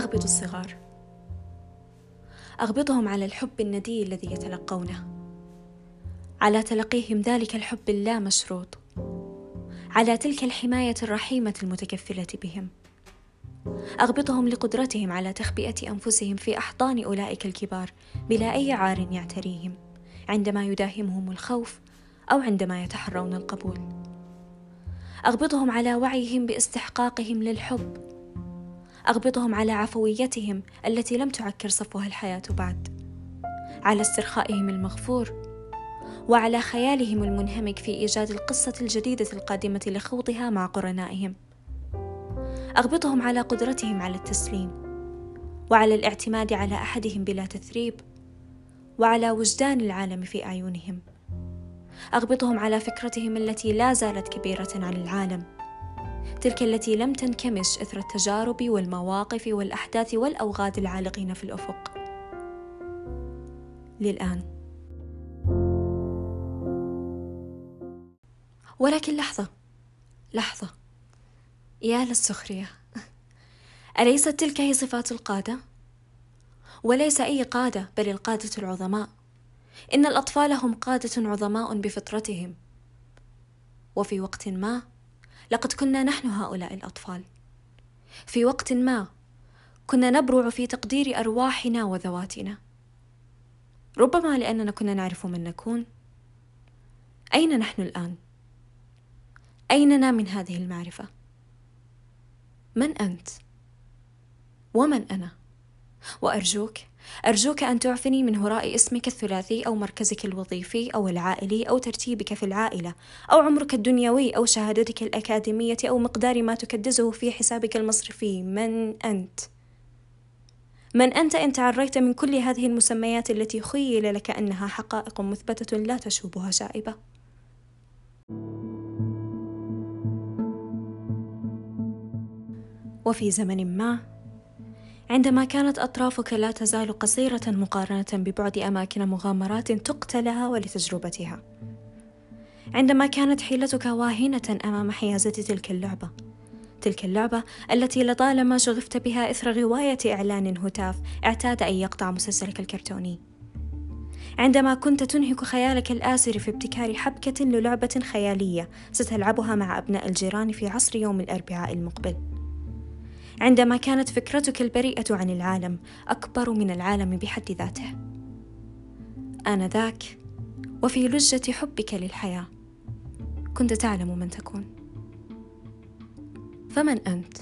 أغبط الصغار. أغبطهم على الحب الندي الذي يتلقونه. على تلقيهم ذلك الحب اللامشروط على تلك الحماية الرحيمة المتكفلة بهم. أغبطهم لقدرتهم على تخبئة أنفسهم في أحضان أولئك الكبار بلا أي عار يعتريهم عندما يداهمهم الخوف أو عندما يتحرون القبول. أغبطهم على وعيهم باستحقاقهم للحب. أغبطهم على عفويتهم التي لم تعكر صفوها الحياة بعد. على استرخائهم المغفور وعلى خيالهم المنهمك في إيجاد القصة الجديدة القادمة لخوضها مع قرنائهم. أغبطهم على قدرتهم على التسليم وعلى الاعتماد على أحدهم بلا تثريب وعلى وجدان العالم في أعينهم. أغبطهم على فكرتهم التي لا زالت كبيرة عن العالم. تلك التي لم تنكمش إثر التجارب والمواقف والأحداث والأوغاد العالقين في الأفق. للآن. ولكن لحظة. لحظة. يا للسخرية. أليست تلك هي صفات القادة؟ وليس أي قادة بل القادة العظماء. إن الأطفال هم قادة عظماء بفطرتهم. وفي وقت ما لقد كنا نحن هؤلاء الأطفال في وقت ما كنا نبرع في تقدير أرواحنا وذواتنا ربما لأننا كنا نعرف من نكون أين نحن الآن؟ أيننا من هذه المعرفة؟ من أنت؟ ومن أنا؟ وأرجوك أرجوك أن تعفني من هراء اسمك الثلاثي أو مركزك الوظيفي أو العائلي أو ترتيبك في العائلة أو عمرك الدنيوي أو شهادتك الأكاديمية أو مقدار ما تكدسه في حسابك المصرفي من أنت؟ من أنت إن تعريت من كل هذه المسميات التي خيل لك أنها حقائق مثبتة لا تشوبها شائبة؟ وفي زمن ما عندما كانت أطرافك لا تزال قصيرة مقارنة ببعد أماكن مغامرات تقتلها ولتجربتها. عندما كانت حيلتك واهنة أمام حيازة تلك اللعبة تلك اللعبة التي لطالما شغفت بها إثر غواية إعلان هتاف اعتاد أن يقطع مسلسلك الكرتوني. عندما كنت تنهك خيالك الآسر في ابتكار حبكة للعبة خيالية ستلعبها مع أبناء الجيران في عصر يوم الأربعاء المقبل. عندما كانت فكرتك البريئة عن العالم أكبر من العالم بحد ذاته. آنذاك وفي لجة حبك للحياة. كنت تعلم من تكون. فمن أنت؟